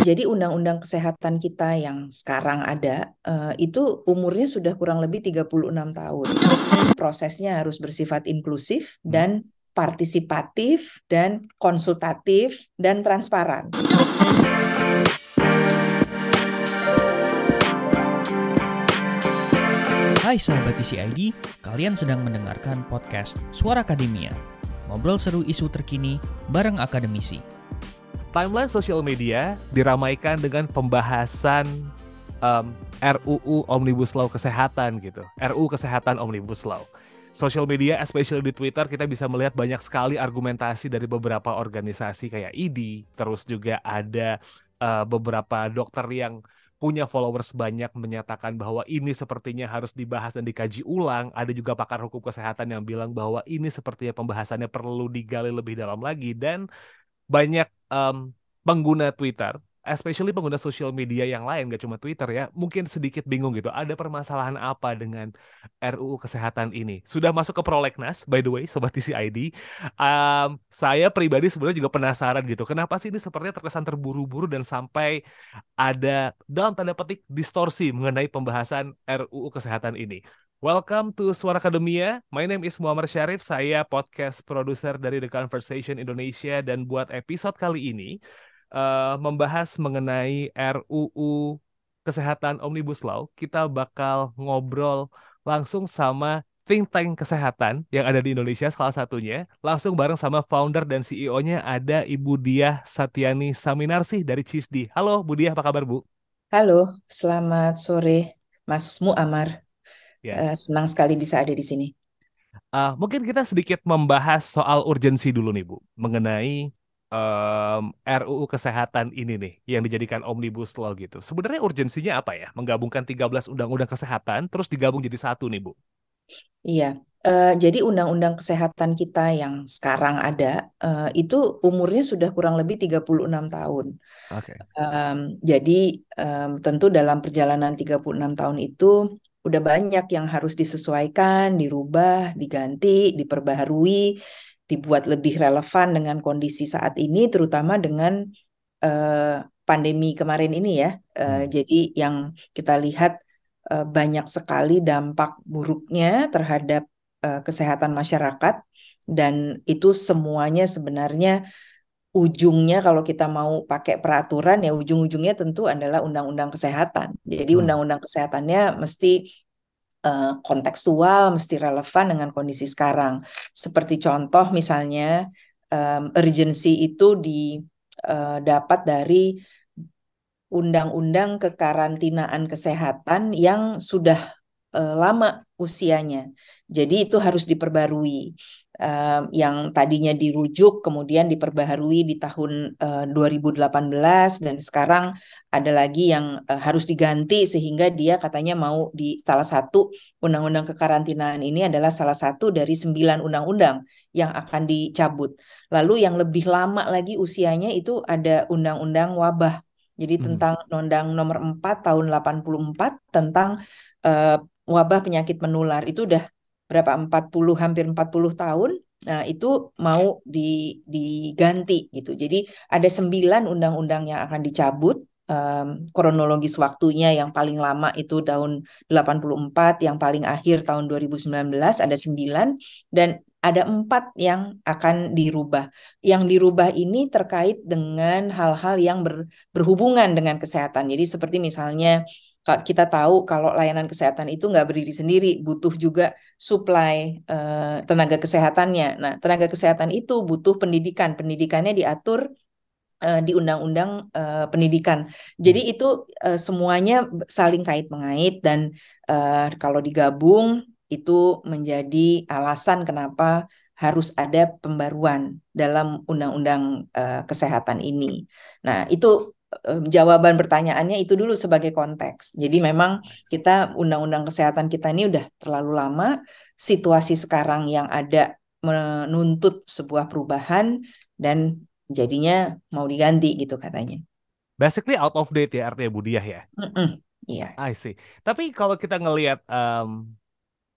Jadi undang-undang kesehatan kita yang sekarang ada uh, itu umurnya sudah kurang lebih 36 tahun. Prosesnya harus bersifat inklusif dan partisipatif dan konsultatif dan transparan. Hai sahabat TCID, kalian sedang mendengarkan podcast Suara Akademia. Ngobrol seru isu terkini bareng akademisi. Timeline sosial media diramaikan dengan pembahasan um, RUU Omnibus Law Kesehatan gitu. RUU Kesehatan Omnibus Law. Social media, especially di Twitter, kita bisa melihat banyak sekali argumentasi dari beberapa organisasi kayak ID, terus juga ada uh, beberapa dokter yang punya followers banyak menyatakan bahwa ini sepertinya harus dibahas dan dikaji ulang. Ada juga pakar hukum kesehatan yang bilang bahwa ini sepertinya pembahasannya perlu digali lebih dalam lagi dan banyak um, pengguna Twitter especially pengguna sosial media yang lain, gak cuma Twitter ya, mungkin sedikit bingung gitu. Ada permasalahan apa dengan RUU kesehatan ini? Sudah masuk ke prolegnas, by the way, sobat TCID. Um, saya pribadi sebenarnya juga penasaran gitu. Kenapa sih ini sepertinya terkesan terburu-buru dan sampai ada dalam tanda petik distorsi mengenai pembahasan RUU kesehatan ini? Welcome to Suara Akademia. My name is Muhammad Syarif. Saya podcast produser dari The Conversation Indonesia dan buat episode kali ini uh, membahas mengenai RUU Kesehatan Omnibus Law, kita bakal ngobrol langsung sama think tank kesehatan yang ada di Indonesia salah satunya langsung bareng sama founder dan CEO-nya ada Ibu Diah Satyani Saminarsi dari CISDI. Halo Bu Diah, apa kabar Bu? Halo, selamat sore Mas Muammar. Ya. Uh, senang sekali bisa ada di sini. Uh, mungkin kita sedikit membahas soal urgensi dulu nih Bu, mengenai um, RUU kesehatan ini nih yang dijadikan omnibus law gitu. Sebenarnya urgensinya apa ya? Menggabungkan 13 undang-undang kesehatan terus digabung jadi satu nih, Bu. Iya. Uh, jadi undang-undang kesehatan kita yang sekarang ada uh, itu umurnya sudah kurang lebih 36 tahun. Okay. Um, jadi um, tentu dalam perjalanan 36 tahun itu udah banyak yang harus disesuaikan, dirubah, diganti, diperbaharui dibuat lebih relevan dengan kondisi saat ini, terutama dengan uh, pandemi kemarin ini ya. Uh. Jadi yang kita lihat uh, banyak sekali dampak buruknya terhadap uh, kesehatan masyarakat dan itu semuanya sebenarnya ujungnya kalau kita mau pakai peraturan ya ujung-ujungnya tentu adalah undang-undang kesehatan. Jadi hmm. undang-undang kesehatannya mesti uh, kontekstual, mesti relevan dengan kondisi sekarang. Seperti contoh misalnya um, urgency itu didapat uh, dari undang-undang kekarantinaan kesehatan yang sudah uh, lama usianya. Jadi itu harus diperbarui yang tadinya dirujuk kemudian diperbaharui di tahun uh, 2018 dan sekarang ada lagi yang uh, harus diganti sehingga dia katanya mau di salah satu undang-undang kekarantinaan ini adalah salah satu dari sembilan undang-undang yang akan dicabut. Lalu yang lebih lama lagi usianya itu ada undang-undang wabah. Jadi hmm. tentang undang nomor 4 tahun 84 tentang uh, wabah penyakit menular itu udah berapa 40 hampir 40 tahun Nah, itu mau di, diganti gitu. Jadi ada sembilan undang-undang yang akan dicabut. Um, kronologis waktunya yang paling lama itu tahun 84, yang paling akhir tahun 2019 ada sembilan dan ada empat yang akan dirubah. Yang dirubah ini terkait dengan hal-hal yang ber, berhubungan dengan kesehatan. Jadi seperti misalnya kita tahu kalau layanan kesehatan itu nggak berdiri sendiri, butuh juga supply uh, tenaga kesehatannya. Nah, tenaga kesehatan itu butuh pendidikan, pendidikannya diatur uh, di undang-undang uh, pendidikan. Jadi hmm. itu uh, semuanya saling kait mengait dan uh, kalau digabung itu menjadi alasan kenapa harus ada pembaruan dalam undang-undang uh, kesehatan ini. Nah, itu jawaban pertanyaannya itu dulu sebagai konteks. Jadi memang kita undang-undang kesehatan kita ini udah terlalu lama, situasi sekarang yang ada menuntut sebuah perubahan dan jadinya mau diganti gitu katanya. Basically out of date ya artinya Budiah ya. Iya. I see. Tapi kalau kita ngelihat um,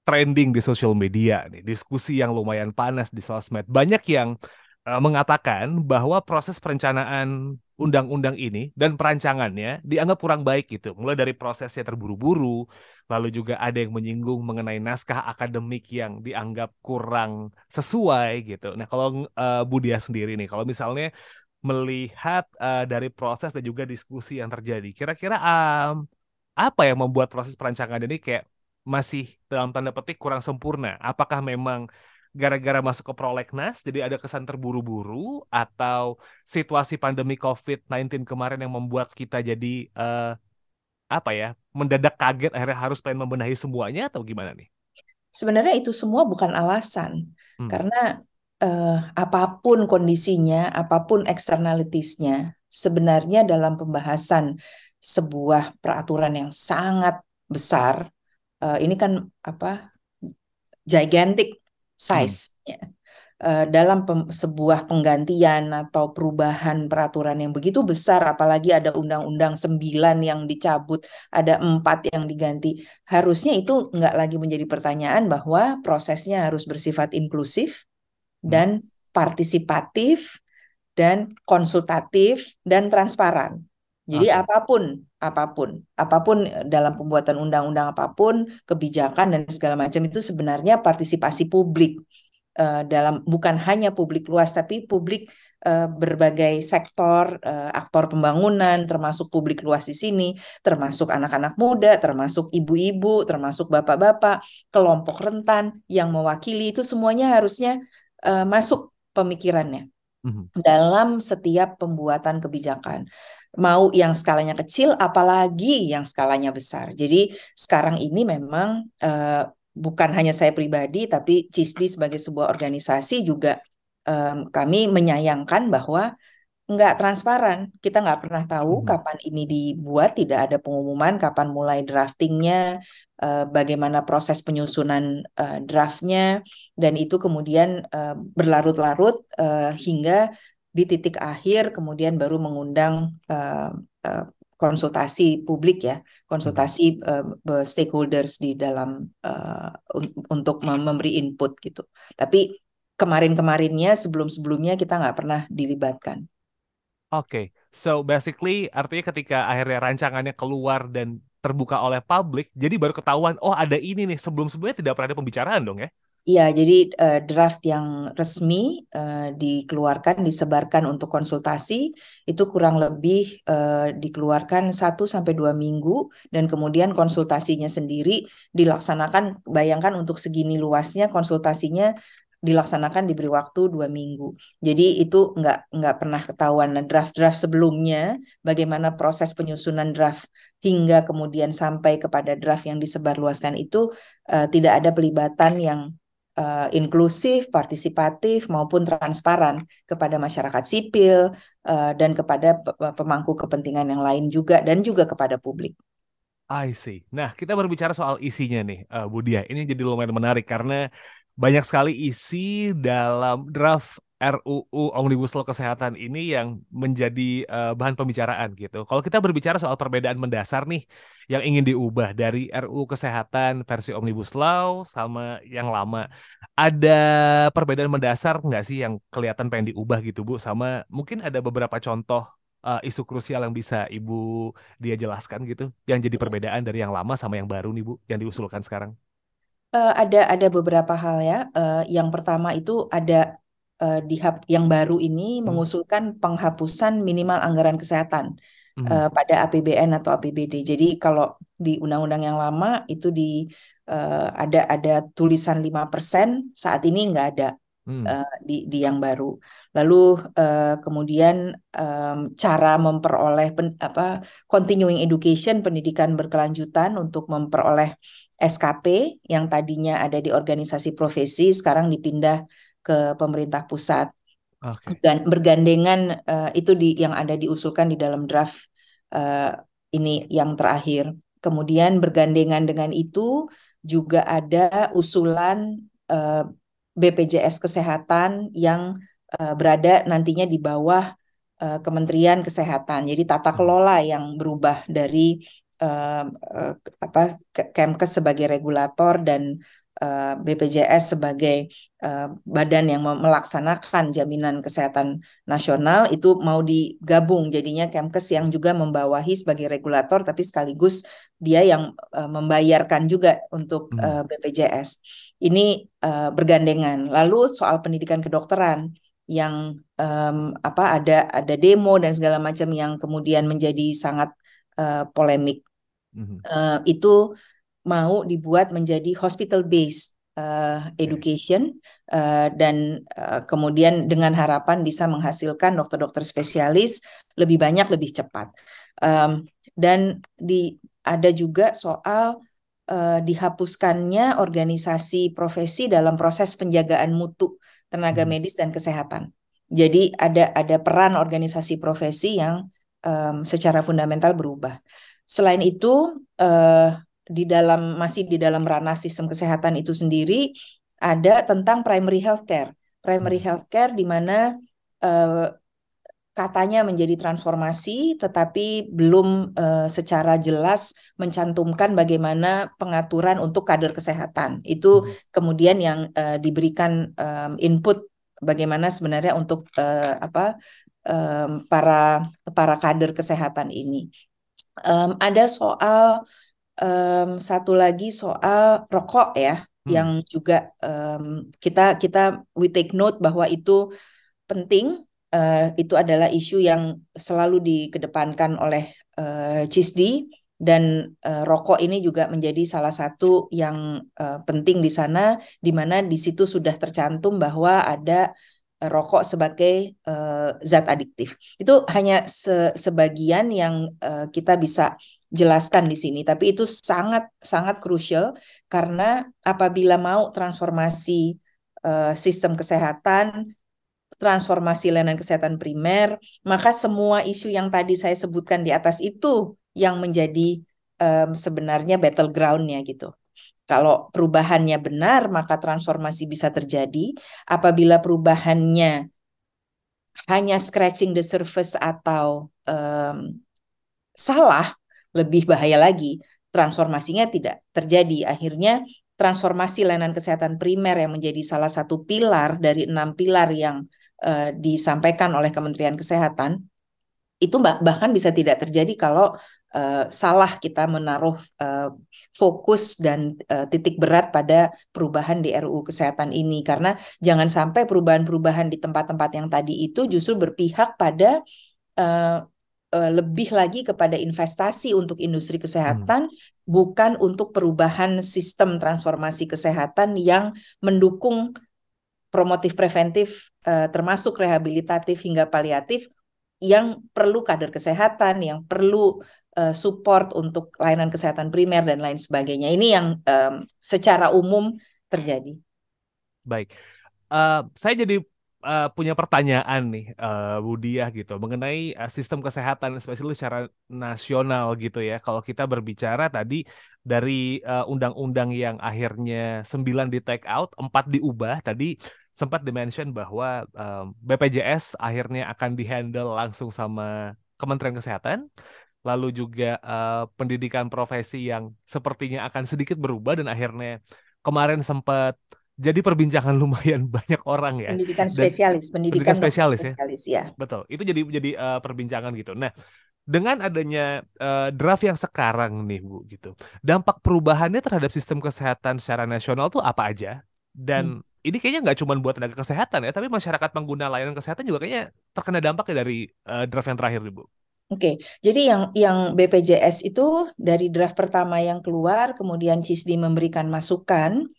trending di sosial media nih, diskusi yang lumayan panas di sosmed, banyak yang uh, mengatakan bahwa proses perencanaan undang-undang ini dan perancangannya dianggap kurang baik gitu. Mulai dari prosesnya terburu-buru, lalu juga ada yang menyinggung mengenai naskah akademik yang dianggap kurang sesuai gitu. Nah, kalau uh, Budia sendiri nih, kalau misalnya melihat uh, dari proses dan juga diskusi yang terjadi, kira-kira um, apa yang membuat proses perancangan ini kayak masih dalam tanda petik kurang sempurna? Apakah memang gara-gara masuk ke prolegnas jadi ada kesan terburu-buru atau situasi pandemi COVID-19 kemarin yang membuat kita jadi uh, apa ya mendadak kaget akhirnya harus pengen membenahi semuanya atau gimana nih? Sebenarnya itu semua bukan alasan hmm. karena uh, apa pun kondisinya, apa pun externalitiesnya, sebenarnya dalam pembahasan sebuah peraturan yang sangat besar, uh, ini kan apa gigantic size-nya. Hmm. Uh, dalam pem sebuah penggantian atau perubahan peraturan yang begitu besar, apalagi ada undang-undang 9 yang dicabut, ada empat yang diganti, harusnya itu nggak lagi menjadi pertanyaan bahwa prosesnya harus bersifat inklusif hmm. dan partisipatif dan konsultatif dan transparan. Jadi okay. apa pun, apa pun, apa pun dalam pembuatan undang-undang apa pun, kebijakan dan segala macam itu sebenarnya partisipasi publik. Uh, dalam bukan hanya publik luas tapi publik uh, berbagai sektor, uh, aktor pembangunan, termasuk publik luas di sini, termasuk anak-anak muda, termasuk ibu-ibu, termasuk bapak-bapak, kelompok rentan yang mewakili itu semuanya harusnya uh, masuk pemikirannya. Mm -hmm. dalam setiap pembuatan kebijakan mau yang skalanya kecil apalagi yang skalanya besar. Jadi sekarang ini memang uh, bukan hanya saya pribadi tapi CISDI sebagai sebuah organisasi juga um, kami menyayangkan bahwa nggak transparan. Kita nggak pernah tahu hmm. kapan ini dibuat, tidak ada pengumuman kapan mulai draftingnya, uh, bagaimana proses penyusunan uh, draftnya, dan itu kemudian uh, berlarut-larut uh, hingga di titik akhir kemudian baru mengundang uh, uh, konsultasi publik ya, konsultasi uh, stakeholders di dalam uh, un untuk memberi input gitu. Tapi kemarin-kemarinnya sebelum-sebelumnya kita nggak pernah dilibatkan. Oke, okay. so basically artinya ketika akhirnya rancangannya keluar dan terbuka oleh publik, jadi baru ketahuan, oh ada ini nih, sebelum-sebelumnya tidak pernah ada pembicaraan dong ya? Iya, jadi uh, draft yang resmi uh, dikeluarkan, disebarkan untuk konsultasi itu kurang lebih uh, dikeluarkan satu sampai dua minggu dan kemudian konsultasinya sendiri dilaksanakan. Bayangkan untuk segini luasnya konsultasinya dilaksanakan diberi waktu dua minggu. Jadi itu nggak nggak pernah ketahuan. Nah, draft-draft sebelumnya, bagaimana proses penyusunan draft hingga kemudian sampai kepada draft yang disebarluaskan itu uh, tidak ada pelibatan yang uh, inklusif, partisipatif maupun transparan kepada masyarakat sipil uh, dan kepada pemangku kepentingan yang lain juga dan juga kepada publik. I see. Nah, kita berbicara soal isinya nih, uh, Budia. Ini jadi lumayan menarik karena banyak sekali isi dalam draft RUU Omnibus Law Kesehatan ini yang menjadi uh, bahan pembicaraan gitu. Kalau kita berbicara soal perbedaan mendasar nih yang ingin diubah dari RUU Kesehatan versi Omnibus Law sama yang lama, ada perbedaan mendasar nggak sih yang kelihatan pengen diubah gitu Bu? Sama mungkin ada beberapa contoh uh, isu krusial yang bisa Ibu dia jelaskan gitu, yang jadi perbedaan dari yang lama sama yang baru nih Bu, yang diusulkan sekarang? Uh, ada ada beberapa hal ya. Uh, yang pertama itu ada uh, di yang baru ini hmm. mengusulkan penghapusan minimal anggaran kesehatan hmm. uh, pada APBN atau APBD. Jadi kalau di undang-undang yang lama itu di uh, ada ada tulisan 5%, saat ini nggak ada. Hmm. Uh, di di yang baru. Lalu uh, kemudian um, cara memperoleh pen, apa continuing education pendidikan berkelanjutan untuk memperoleh SKP yang tadinya ada di organisasi profesi sekarang dipindah ke pemerintah pusat. Okay. Dan bergandengan uh, itu di yang ada diusulkan di dalam draft uh, ini yang terakhir. Kemudian bergandengan dengan itu juga ada usulan uh, eh, BPJS Kesehatan yang uh, berada nantinya di bawah uh, Kementerian Kesehatan. Jadi tata hmm. kelola yang berubah dari uh, uh, apa Kemkes sebagai regulator dan uh, BPJS sebagai uh, badan yang melaksanakan jaminan kesehatan nasional itu mau digabung jadinya Kemkes yang juga membawahi sebagai regulator tapi sekaligus dia yang uh, membayarkan juga untuk uh, BPJS. Ini uh, bergandengan. Lalu soal pendidikan kedokteran yang um, apa ada ada demo dan segala macam yang kemudian menjadi sangat uh, polemik. Uh, itu mau dibuat menjadi hospital based uh, education uh, dan uh, kemudian dengan harapan bisa menghasilkan dokter-dokter spesialis lebih banyak lebih cepat. Um, dan di ada juga soal uh, dihapuskannya organisasi profesi dalam proses penjagaan mutu tenaga hmm. medis dan kesehatan. Jadi ada ada peran organisasi profesi yang um, secara fundamental berubah. Selain itu uh, di dalam masih di dalam ranah sistem kesehatan itu sendiri ada tentang primary healthcare. Primary hmm. healthcare di mana uh, katanya menjadi transformasi, tetapi belum uh, secara jelas mencantumkan bagaimana pengaturan untuk kader kesehatan. Itu hmm. kemudian yang uh, diberikan um, input bagaimana sebenarnya untuk uh, apa um, para para kader kesehatan ini. Um, ada soal um, satu lagi soal rokok ya hmm. yang juga um, kita kita we take note bahwa itu penting uh, itu adalah isu yang selalu dikedepankan oleh uh, CISDI dan uh, rokok ini juga menjadi salah satu yang uh, penting di sana di mana di situ sudah tercantum bahwa ada rokok sebagai uh, zat adiktif. Itu hanya se sebagian yang uh, kita bisa jelaskan di sini, tapi itu sangat sangat krusial karena apabila mau transformasi uh, sistem kesehatan, transformasi layanan kesehatan primer, maka semua isu yang tadi saya sebutkan di atas itu yang menjadi um, sebenarnya battlegroundnya gitu. Kalau perubahannya benar, maka transformasi bisa terjadi. Apabila perubahannya hanya scratching the surface atau um, salah, lebih bahaya lagi. Transformasinya tidak terjadi. Akhirnya transformasi layanan kesehatan primer yang menjadi salah satu pilar dari enam pilar yang uh, disampaikan oleh Kementerian Kesehatan itu bahkan bisa tidak terjadi kalau uh, salah kita menaruh uh, fokus dan uh, titik berat pada perubahan di RUU kesehatan ini. Karena jangan sampai perubahan-perubahan di tempat-tempat yang tadi itu justru berpihak pada uh, lebih lagi kepada investasi untuk industri kesehatan, hmm. bukan untuk perubahan sistem transformasi kesehatan yang mendukung promotif preventif, uh, termasuk rehabilitatif hingga paliatif, yang perlu kader kesehatan, yang perlu uh, support untuk layanan kesehatan primer dan lain sebagainya. Ini yang um, secara umum terjadi. Baik, uh, saya jadi uh, punya pertanyaan nih uh, Budiah gitu mengenai uh, sistem kesehatan spesial secara nasional gitu ya. Kalau kita berbicara tadi dari undang-undang uh, yang akhirnya 9 di take out, 4 diubah tadi sempat dimention bahwa um, BPJS akhirnya akan dihandle langsung sama Kementerian Kesehatan. Lalu juga uh, pendidikan profesi yang sepertinya akan sedikit berubah dan akhirnya kemarin sempat jadi perbincangan lumayan banyak orang ya. Pendidikan spesialis, Dan, pendidikan, pendidikan spesialis, ya? spesialis ya. ya. Betul. Itu jadi jadi uh, perbincangan gitu. Nah, dengan adanya uh, draft yang sekarang nih Bu gitu. Dampak perubahannya terhadap sistem kesehatan secara nasional tuh apa aja? Dan hmm. ini kayaknya nggak cuma buat tenaga kesehatan ya, tapi masyarakat pengguna layanan kesehatan juga kayaknya terkena dampaknya dari uh, draft yang terakhir nih Bu. Oke, jadi yang yang BPJS itu dari draft pertama yang keluar, kemudian CISDI memberikan masukan,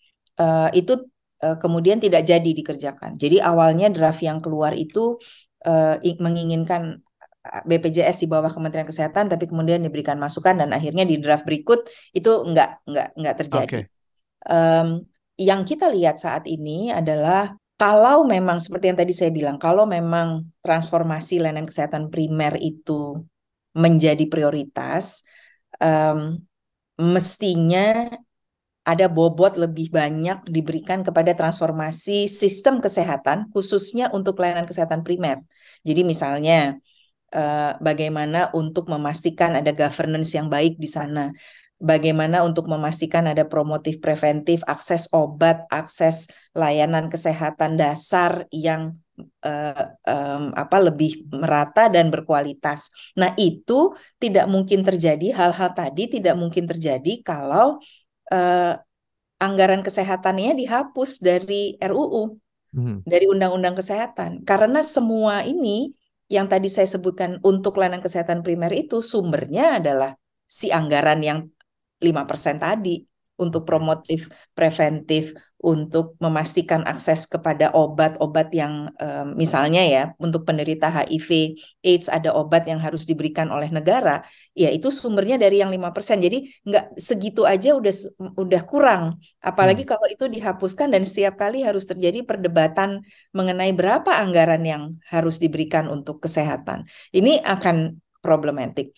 uh, itu uh, kemudian tidak jadi dikerjakan. Jadi awalnya draft yang keluar itu uh, menginginkan BPJS di bawah Kementerian Kesehatan, tapi kemudian diberikan masukan dan akhirnya di draft berikut itu enggak enggak enggak terjadi. Okay. Um, yang kita lihat saat ini adalah kalau memang seperti yang tadi saya bilang, kalau memang transformasi layanan kesehatan primer itu menjadi prioritas, um, mestinya ada bobot lebih banyak diberikan kepada transformasi sistem kesehatan khususnya untuk layanan kesehatan primer. Jadi misalnya uh, bagaimana untuk memastikan ada governance yang baik di sana. bagaimana untuk memastikan ada promotif preventif, akses obat, akses layanan kesehatan dasar yang uh, um, apa lebih merata dan berkualitas. Nah, itu tidak mungkin terjadi hal-hal tadi tidak mungkin terjadi kalau uh, anggaran kesehatannya dihapus dari RUU. Hmm. Dari Undang-Undang Kesehatan. Karena semua ini yang tadi saya sebutkan untuk layanan kesehatan primer itu sumbernya adalah si anggaran yang 5% tadi untuk promotif preventif untuk memastikan akses kepada obat-obat yang um, misalnya ya untuk penderita HIV AIDS ada obat yang harus diberikan oleh negara ya itu sumbernya dari yang lima persen. Jadi nggak segitu aja udah udah kurang. Apalagi hmm. kalau itu dihapuskan dan setiap kali harus terjadi perdebatan mengenai berapa anggaran yang harus diberikan untuk kesehatan. Ini akan problematik.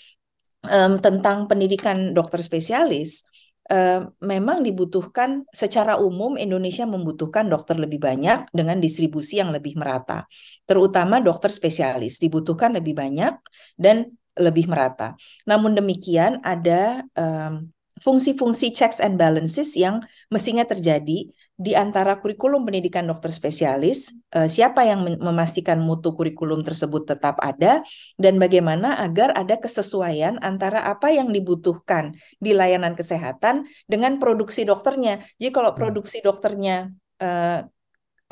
Um, tentang pendidikan dokter spesialis uh, memang dibutuhkan secara umum Indonesia membutuhkan dokter lebih banyak dengan distribusi yang lebih merata. Terutama dokter spesialis dibutuhkan lebih banyak dan lebih merata. Namun demikian ada um, fungsi-fungsi checks and balances yang mestinya terjadi di antara kurikulum pendidikan dokter spesialis, uh, siapa yang memastikan mutu kurikulum tersebut tetap ada, dan bagaimana agar ada kesesuaian antara apa yang dibutuhkan di layanan kesehatan dengan produksi dokternya. Jadi kalau hmm. produksi dokternya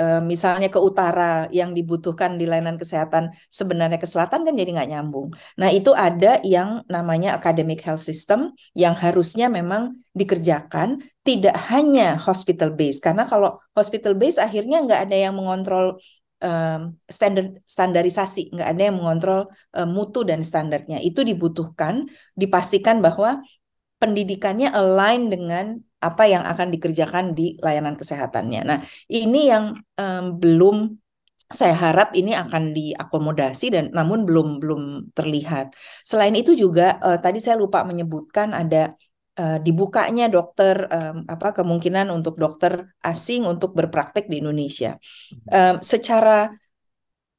uh, misalnya ke utara yang dibutuhkan di layanan kesehatan sebenarnya ke selatan kan jadi nggak nyambung. Nah itu ada yang namanya academic health system yang harusnya memang dikerjakan tidak hanya hospital base karena kalau hospital base akhirnya nggak ada yang mengontrol um, standar standarisasi nggak ada yang mengontrol um, mutu dan standarnya itu dibutuhkan dipastikan bahwa pendidikannya align dengan apa yang akan dikerjakan di layanan kesehatannya. Nah ini yang um, belum saya harap ini akan diakomodasi dan namun belum belum terlihat. Selain itu juga uh, tadi saya lupa menyebutkan ada uh, dibukanya dokter um, apa kemungkinan untuk dokter asing untuk berpraktek di Indonesia. Um, secara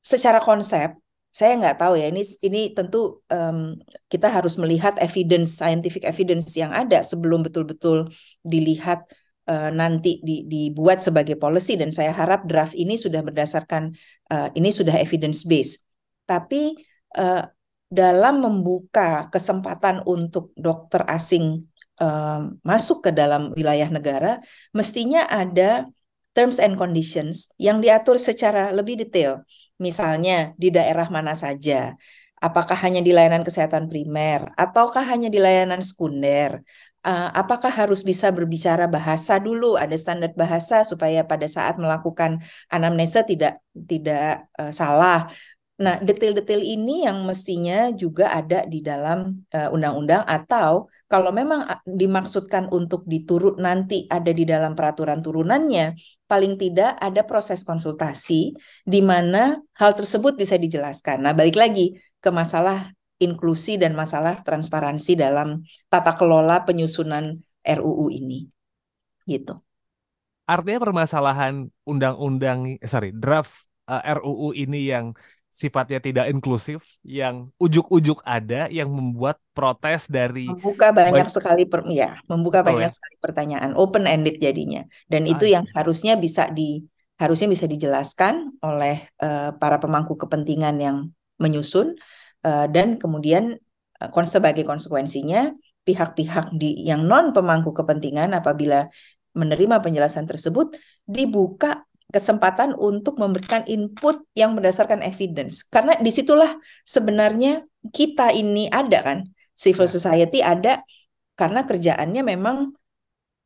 secara konsep saya nggak tahu ya ini ini tentu um, kita harus melihat evidence scientific evidence yang ada sebelum betul-betul dilihat uh, nanti di, dibuat sebagai policy dan saya harap draft ini sudah berdasarkan uh, ini sudah evidence based tapi uh, dalam membuka kesempatan untuk dokter asing um, masuk ke dalam wilayah negara, mestinya ada terms and conditions yang diatur secara lebih detail. Misalnya di daerah mana saja, apakah hanya di layanan kesehatan primer, ataukah hanya di layanan sekunder, uh, apakah harus bisa berbicara bahasa dulu, ada standar bahasa supaya pada saat melakukan anamnesa tidak tidak uh, salah. Nah, detail-detail ini yang mestinya juga ada di dalam eh, undang-undang uh, atau kalau memang dimaksudkan untuk diturut nanti ada di dalam peraturan turunannya, paling tidak ada proses konsultasi di mana hal tersebut bisa dijelaskan. Nah, balik lagi ke masalah inklusi dan masalah transparansi dalam tata kelola penyusunan RUU ini. Gitu. Artinya permasalahan undang-undang sorry, draft eh, RUU ini yang sifatnya tidak inklusif yang ujuk-ujuk ada yang membuat protes dari membuka banyak sekali per, ya membuka oh, banyak ya? sekali pertanyaan open ended jadinya dan ah, itu yang iya. harusnya bisa di harusnya bisa dijelaskan oleh uh, para pemangku kepentingan yang menyusun uh, dan kemudian uh, sebagai konsekuensinya pihak-pihak di yang non pemangku kepentingan apabila menerima penjelasan tersebut dibuka kesempatan untuk memberikan input yang berdasarkan evidence. Karena di situlah sebenarnya kita ini ada kan, civil ya. society ada karena kerjaannya memang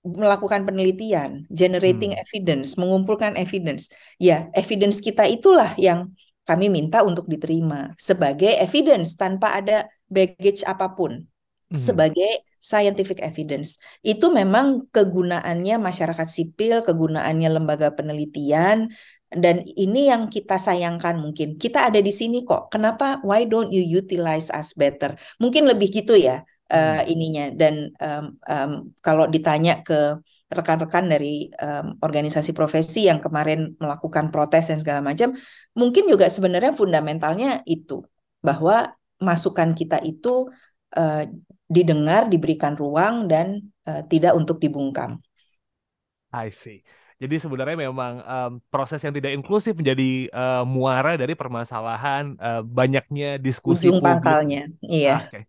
melakukan penelitian, generating hmm. evidence, mengumpulkan evidence. Ya, evidence kita itulah yang kami minta untuk diterima sebagai evidence tanpa ada baggage apa pun. Hmm. Sebagai scientific evidence. Itu memang kegunaannya masyarakat sipil, kegunaannya lembaga penelitian dan ini yang kita sayangkan mungkin. Kita ada di sini kok. Kenapa why don't you utilize us better? Mungkin lebih gitu ya uh, ininya dan um, um, kalau ditanya ke rekan-rekan dari um, organisasi profesi yang kemarin melakukan protes dan segala macam, mungkin juga sebenarnya fundamentalnya itu bahwa masukan kita itu uh, didengar, diberikan ruang dan uh, tidak untuk dibungkam. I see. Jadi sebenarnya memang um, proses yang tidak inklusif menjadi uh, muara dari permasalahan uh, banyaknya diskusi Ujung publik. pangkalnya, iya. Okay.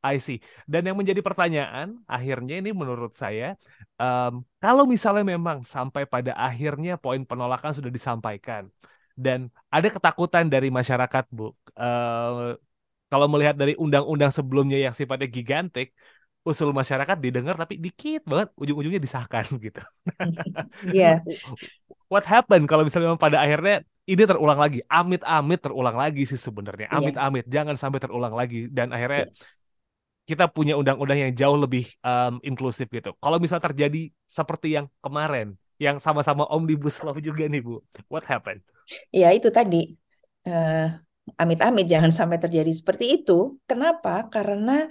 I see. Dan yang menjadi pertanyaan akhirnya ini menurut saya, um, kalau misalnya memang sampai pada akhirnya poin penolakan sudah disampaikan dan ada ketakutan dari masyarakat, bu, uh, kalau melihat dari undang-undang sebelumnya yang sifatnya gigantik, usul masyarakat didengar tapi dikit banget ujung-ujungnya disahkan gitu. Iya. yeah. What happened kalau misalnya memang pada akhirnya ini terulang lagi, amit-amit terulang lagi sih sebenarnya, iya. amit-amit yeah. jangan sampai terulang lagi dan akhirnya yeah. kita punya undang-undang yang jauh lebih um, inklusif gitu. Kalau misal terjadi seperti yang kemarin, yang sama-sama omnibus law juga nih bu, what happened? Ya itu tadi. Uh, amit-amit jangan sampai terjadi seperti itu. Kenapa? Karena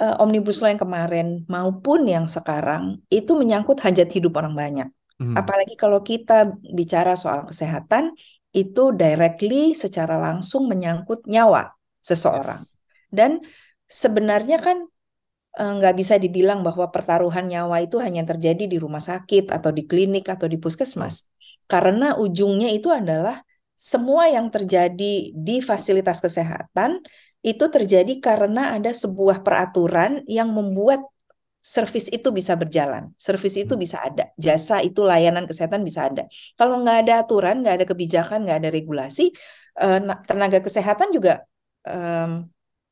uh, omnibus law yang kemarin maupun yang sekarang itu menyangkut hajat hidup orang banyak. Hmm. Apalagi kalau kita bicara soal kesehatan itu directly secara langsung menyangkut nyawa seseorang. Yes. Dan sebenarnya kan eh, nggak bisa dibilang bahwa pertaruhan nyawa itu hanya terjadi di rumah sakit atau di klinik atau di puskesmas. Karena ujungnya itu adalah semua yang terjadi di fasilitas kesehatan itu terjadi karena ada sebuah peraturan yang membuat servis itu bisa berjalan, servis itu hmm. bisa ada, jasa itu layanan kesehatan bisa ada. Kalau nggak ada aturan, nggak ada kebijakan, nggak ada regulasi, eh, tenaga kesehatan juga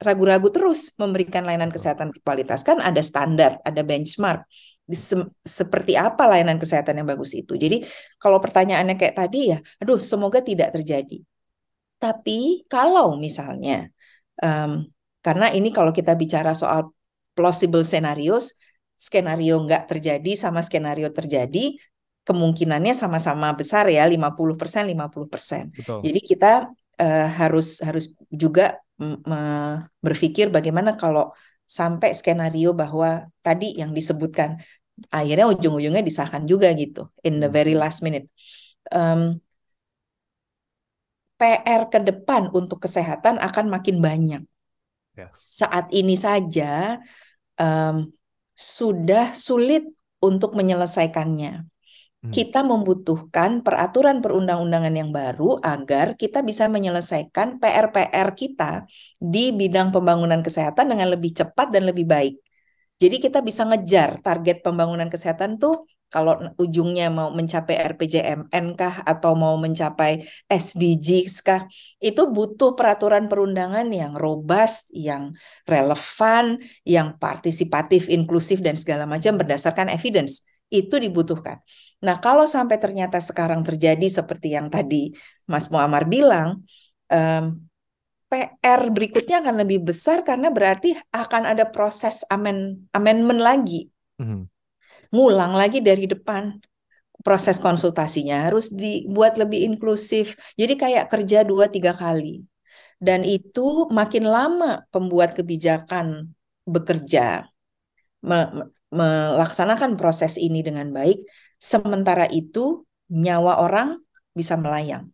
ragu-ragu terus memberikan layanan kesehatan berkualitas. Kan ada standar, ada benchmark. Se seperti apa layanan kesehatan yang bagus itu. Jadi kalau pertanyaannya kayak tadi ya, aduh semoga tidak terjadi. Tapi kalau misalnya Um, karena ini kalau kita bicara soal plausible scenarios, skenario nggak terjadi sama skenario terjadi, kemungkinannya sama-sama besar ya, 50% 50%. Betul. Jadi kita uh, harus harus juga berpikir bagaimana kalau sampai skenario bahwa tadi yang disebutkan akhirnya ujung-ujungnya disahkan juga gitu in the very last minute. Um, PR ke depan untuk kesehatan akan makin banyak. Yes. Saat ini saja um, sudah sulit untuk menyelesaikannya. Hmm. Kita membutuhkan peraturan perundang-undangan yang baru agar kita bisa menyelesaikan PR-PR kita di bidang pembangunan kesehatan dengan lebih cepat dan lebih baik. Jadi kita bisa ngejar target pembangunan kesehatan tuh kalau ujungnya mau mencapai RPJMN kah atau mau mencapai SDGs kah itu butuh peraturan perundangan yang robust, yang relevan, yang partisipatif, inklusif dan segala macam berdasarkan evidence. Itu dibutuhkan. Nah, kalau sampai ternyata sekarang terjadi seperti yang tadi Mas Muammar bilang, um, PR berikutnya akan lebih besar karena berarti akan ada proses amen, amendment lagi. Mm -hmm. Ngulang lagi dari depan. Proses konsultasinya harus dibuat lebih inklusif. Jadi kayak kerja dua tiga kali. Dan itu makin lama pembuat kebijakan bekerja me melaksanakan proses ini dengan baik sementara itu nyawa orang bisa melayang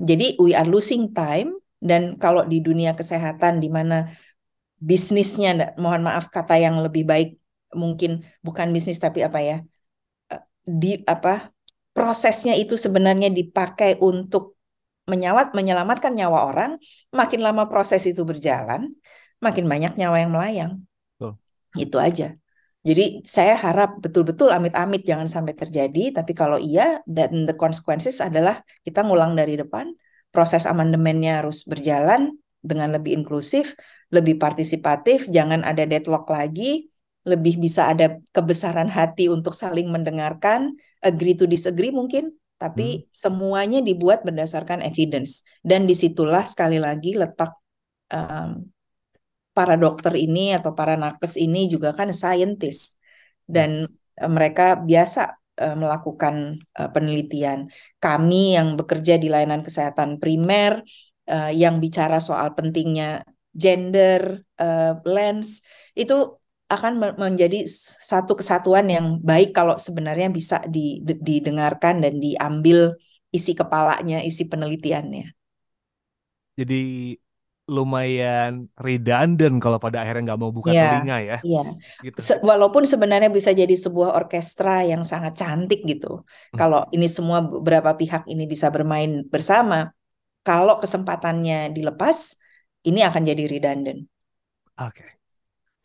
jadi we are losing time. Dan kalau di dunia kesehatan di mana bisnisnya mohon maaf kata yang lebih baik mungkin bukan bisnis tapi apa ya eh, di apa prosesnya itu sebenarnya dipakai untuk menyawat menyelamatkan nyawa orang makin lama proses itu berjalan makin banyak nyawa yang melayang. Oh. itu aja jadi saya harap betul-betul amit-amit jangan sampai terjadi tapi kalau iya dan the consequences adalah kita ngulang dari depan proses amandemennya harus berjalan dengan lebih inklusif lebih partisipatif jangan ada deadlock lagi lebih bisa ada kebesaran hati untuk saling mendengarkan, agree to disagree mungkin, tapi hmm. semuanya dibuat berdasarkan evidence. Dan di situlah sekali lagi letak um, para dokter ini atau para nakes ini juga kan scientist dan yes. mereka biasa uh, melakukan uh, penelitian. Kami yang bekerja di layanan kesehatan primer yang bicara soal pentingnya gender lens itu akan menjadi satu kesatuan yang baik kalau sebenarnya bisa didengarkan dan diambil isi kepalanya, isi penelitiannya. Jadi lumayan redundant kalau pada akhirnya nggak mau buka Iya, telinga ya. iya. Gitu. Se- Walaupun sebenarnya bisa jadi sebuah orkestra yang sangat cantik gitu. Hmm. Kalau ini semua beberapa pihak ini bisa bermain bersama, kalau kesempatannya dilepas, ini akan jadi redundant. Oke.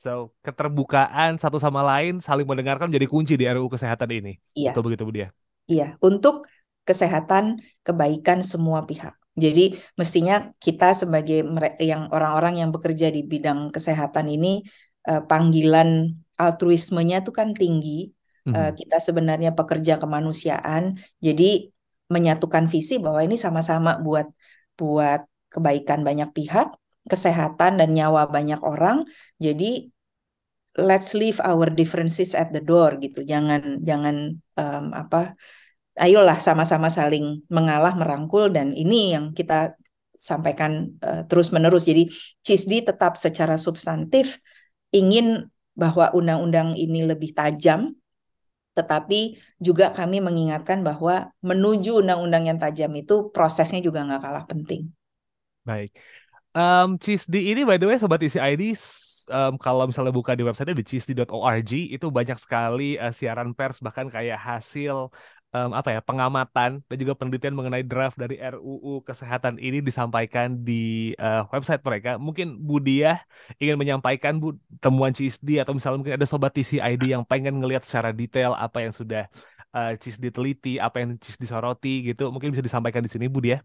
So, keterbukaan satu sama lain saling mendengarkan menjadi kunci di RUU kesehatan ini. Iya, Betul begitu, Bu Dia? iya. Untuk kesehatan, kebaikan semua pihak. Jadi mestinya kita sebagai yang orang-orang yang bekerja di bidang kesehatan ini eh, panggilan altruismenya tuh kan tinggi. Eh, Mhm. kita sebenarnya pekerja kemanusiaan, jadi menyatukan visi bahwa ini sama-sama buat buat kebaikan banyak pihak, kesehatan dan nyawa banyak orang. Jadi let's leave our differences at the door gitu. Jangan jangan em, apa ayolah sama-sama saling mengalah merangkul dan ini yang kita sampaikan eh, terus-menerus. Jadi CISDI tetap secara substantif ingin bahwa undang-undang ini lebih tajam, tetapi juga kami mengingatkan bahwa menuju undang-undang yang tajam itu prosesnya juga nggak kalah penting. Baik. Um, CISDI ini by the way Sobat Isi ID em, kalau misalnya buka di website di cisdi.org itu banyak sekali eh, siaran pers bahkan kayak hasil em, apa ya pengamatan dan juga penelitian mengenai draft dari RUU kesehatan ini disampaikan di eh, website mereka. Mungkin Bu Diah ingin menyampaikan Bu temuan CISDI atau misalnya mungkin ada Sobat Isi ID yang pengen ngelihat secara detail apa yang sudah eh, CISDI teliti, apa yang CISDI soroti gitu. Mungkin bisa disampaikan di sini Bu Diah.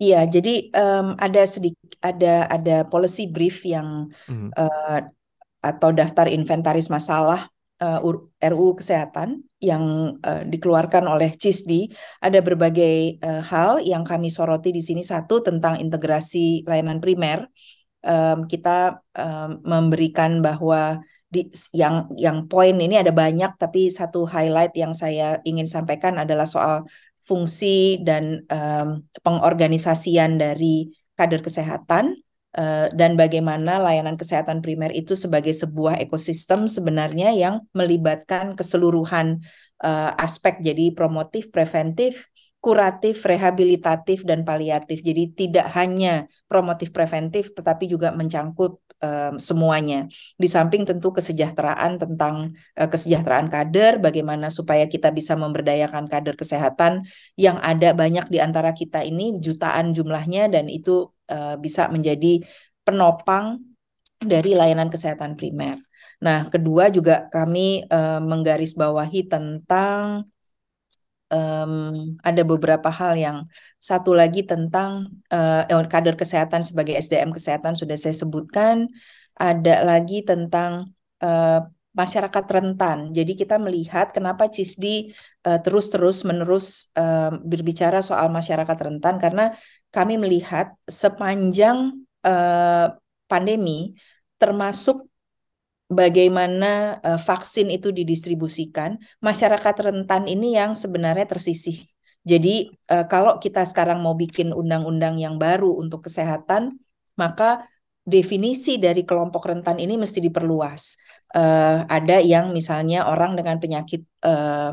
Iya, jadi em, ada sedikit ada ada policy brief yang Mhm. eh, atau daftar inventaris masalah eh, ur- RUU kesehatan yang eh, dikeluarkan oleh CISDI. Ada berbagai eh, hal yang kami soroti di sini. Satu tentang integrasi layanan primer. Em, kita em, memberikan bahwa di yang yang poin ini ada banyak, tapi satu highlight yang saya ingin sampaikan adalah soal fungsi dan em, pengorganisasian dari kader kesehatan eh, dan bagaimana layanan kesehatan primer itu sebagai sebuah ekosistem sebenarnya yang melibatkan keseluruhan eh, aspek jadi promotif, preventif, kuratif, rehabilitatif dan paliatif. Jadi tidak hanya promotif preventif tetapi juga mencangkup em, semuanya. Di samping tentu kesejahteraan tentang eh, kesejahteraan kader, bagaimana supaya kita bisa memberdayakan kader kesehatan yang ada banyak di antara kita ini jutaan jumlahnya dan itu eh, bisa menjadi penopang dari layanan kesehatan primer. Nah, kedua juga kami eh, menggarisbawahi tentang em, ada beberapa hal yang satu lagi tentang eh, kader kesehatan sebagai SDM kesehatan sudah saya sebutkan. Ada lagi tentang eh, masyarakat rentan. Jadi kita melihat kenapa CISDI eh, terus-terus menerus eh, berbicara soal masyarakat rentan karena kami melihat sepanjang eh, pandemi termasuk bagaimana eh, vaksin itu didistribusikan, masyarakat rentan ini yang sebenarnya tersisih. Jadi eh, kalau kita sekarang mau bikin undang-undang yang baru untuk kesehatan, maka definisi dari kelompok rentan ini mesti diperluas. Eh, ada yang misalnya orang dengan penyakit eh,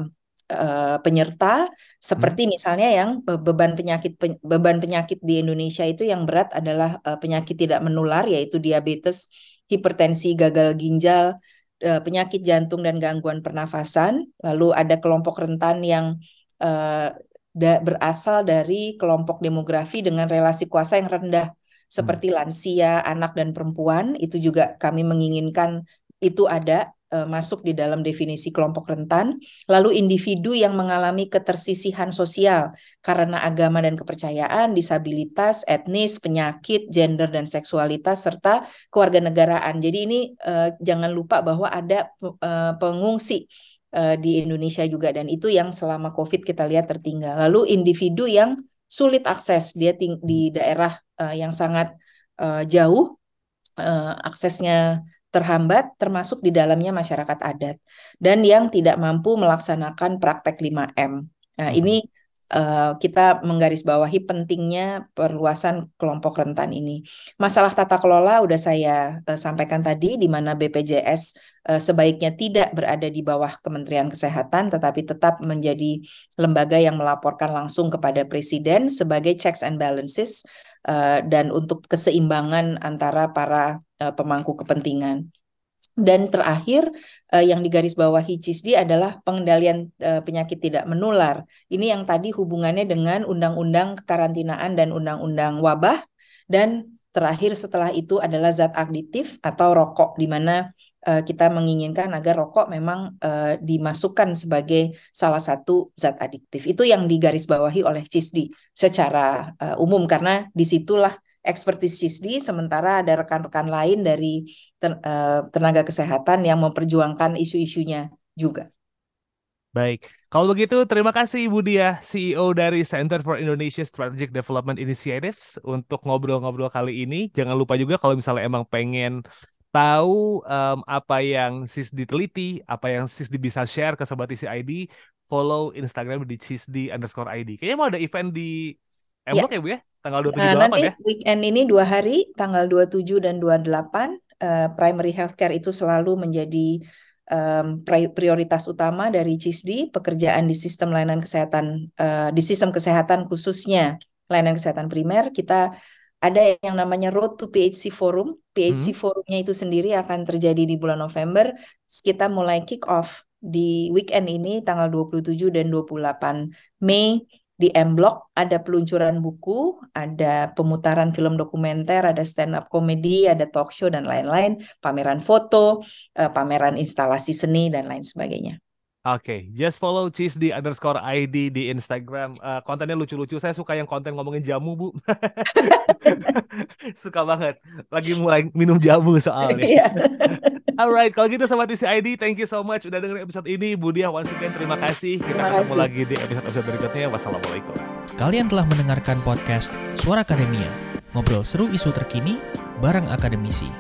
eh, penyerta, seperti misalnya yang be- beban penyakit pen- beban penyakit di Indonesia itu yang berat adalah eh, penyakit tidak menular yaitu diabetes, hipertensi, gagal ginjal, eh, penyakit jantung dan gangguan pernafasan. Lalu ada kelompok rentan yang da- berasal dari kelompok demografi dengan relasi kuasa yang rendah seperti lansia, anak dan perempuan. Itu juga kami menginginkan itu ada masuk di dalam definisi kelompok rentan. Lalu individu yang mengalami ketersisihan sosial karena agama dan kepercayaan, disabilitas, etnis, penyakit, gender dan seksualitas serta kewarganegaraan. Jadi ini eh, jangan lupa bahwa ada eh, pengungsi eh, di Indonesia juga dan itu yang selama Covid kita lihat tertinggal. Lalu individu yang sulit akses, dia di daerah eh, yang sangat eh, jauh eh, aksesnya terhambat termasuk di dalamnya masyarakat adat dan yang tidak mampu melaksanakan praktek 5M. Nah, ini eh, kita menggarisbawahi pentingnya perluasan kelompok rentan ini. Masalah tata kelola udah saya eh, sampaikan tadi di mana BPJS eh, sebaiknya tidak berada di bawah Kementerian Kesehatan tetapi tetap menjadi lembaga yang melaporkan langsung kepada presiden sebagai checks and balances uh, dan untuk keseimbangan antara para uh, pemangku kepentingan. Dan terakhir uh, yang digarisbawahi CISDI adalah pengendalian uh, penyakit tidak menular. Ini yang tadi hubungannya dengan undang-undang kekarantinaan dan undang-undang wabah. Dan terakhir setelah itu adalah zat aditif atau rokok, di mana uh, kita menginginkan agar rokok memang uh, dimasukkan sebagai salah satu zat adiktif. Itu yang digarisbawahi oleh CISDI secara uh, umum karena di situlah ekspertis CISDI, sementara ada rekan-rekan lain dari eh, tenaga kesehatan yang memperjuangkan isu-isunya juga. Baik, kalau begitu terima kasih Ibu Dia, CEO dari Center for Indonesia Strategic Development Initiatives untuk ngobrol-ngobrol kali ini. Jangan lupa juga kalau misalnya emang pengen tahu um, apa yang CISDI teliti, apa yang CISDI bisa share ke Sobat ID, follow Instagram di CISDI underscore ID. Kayaknya mau ada event di Emblok ya. ya Bu ya? Tanggal 27 nah, nanti ya? weekend ini dua hari, tanggal 27 dan 28, uh, eh, primary healthcare itu selalu menjadi um, prioritas utama dari CISDI, pekerjaan di sistem layanan kesehatan, uh, di sistem kesehatan khususnya layanan kesehatan primer, kita ada yang namanya Road to PHC Forum. PHC hmm. Forumnya itu sendiri akan terjadi di bulan November. Kita mulai kick off di weekend ini tanggal 27 dan 28 Mei di M Block ada peluncuran buku, ada pemutaran film dokumenter, ada stand up comedy, ada talk show dan lain-lain, pameran foto, uh, pameran instalasi seni dan lain sebagainya. Oke, okay, just follow cheese di underscore ID di Instagram. Uh, kontennya lucu-lucu. Saya suka yang konten ngomongin jamu, Bu. suka banget. Lagi mulai minum jamu soalnya. Iya. Alright, kalau gitu sama TCID, thank you so much udah dengerin episode ini. Budia, once again terima kasih. Kita terima ketemu kasih. lagi di episode-episode berikutnya. Wassalamualaikum. Kalian telah mendengarkan podcast Suara Akademia. Ngobrol seru isu terkini bareng akademisi.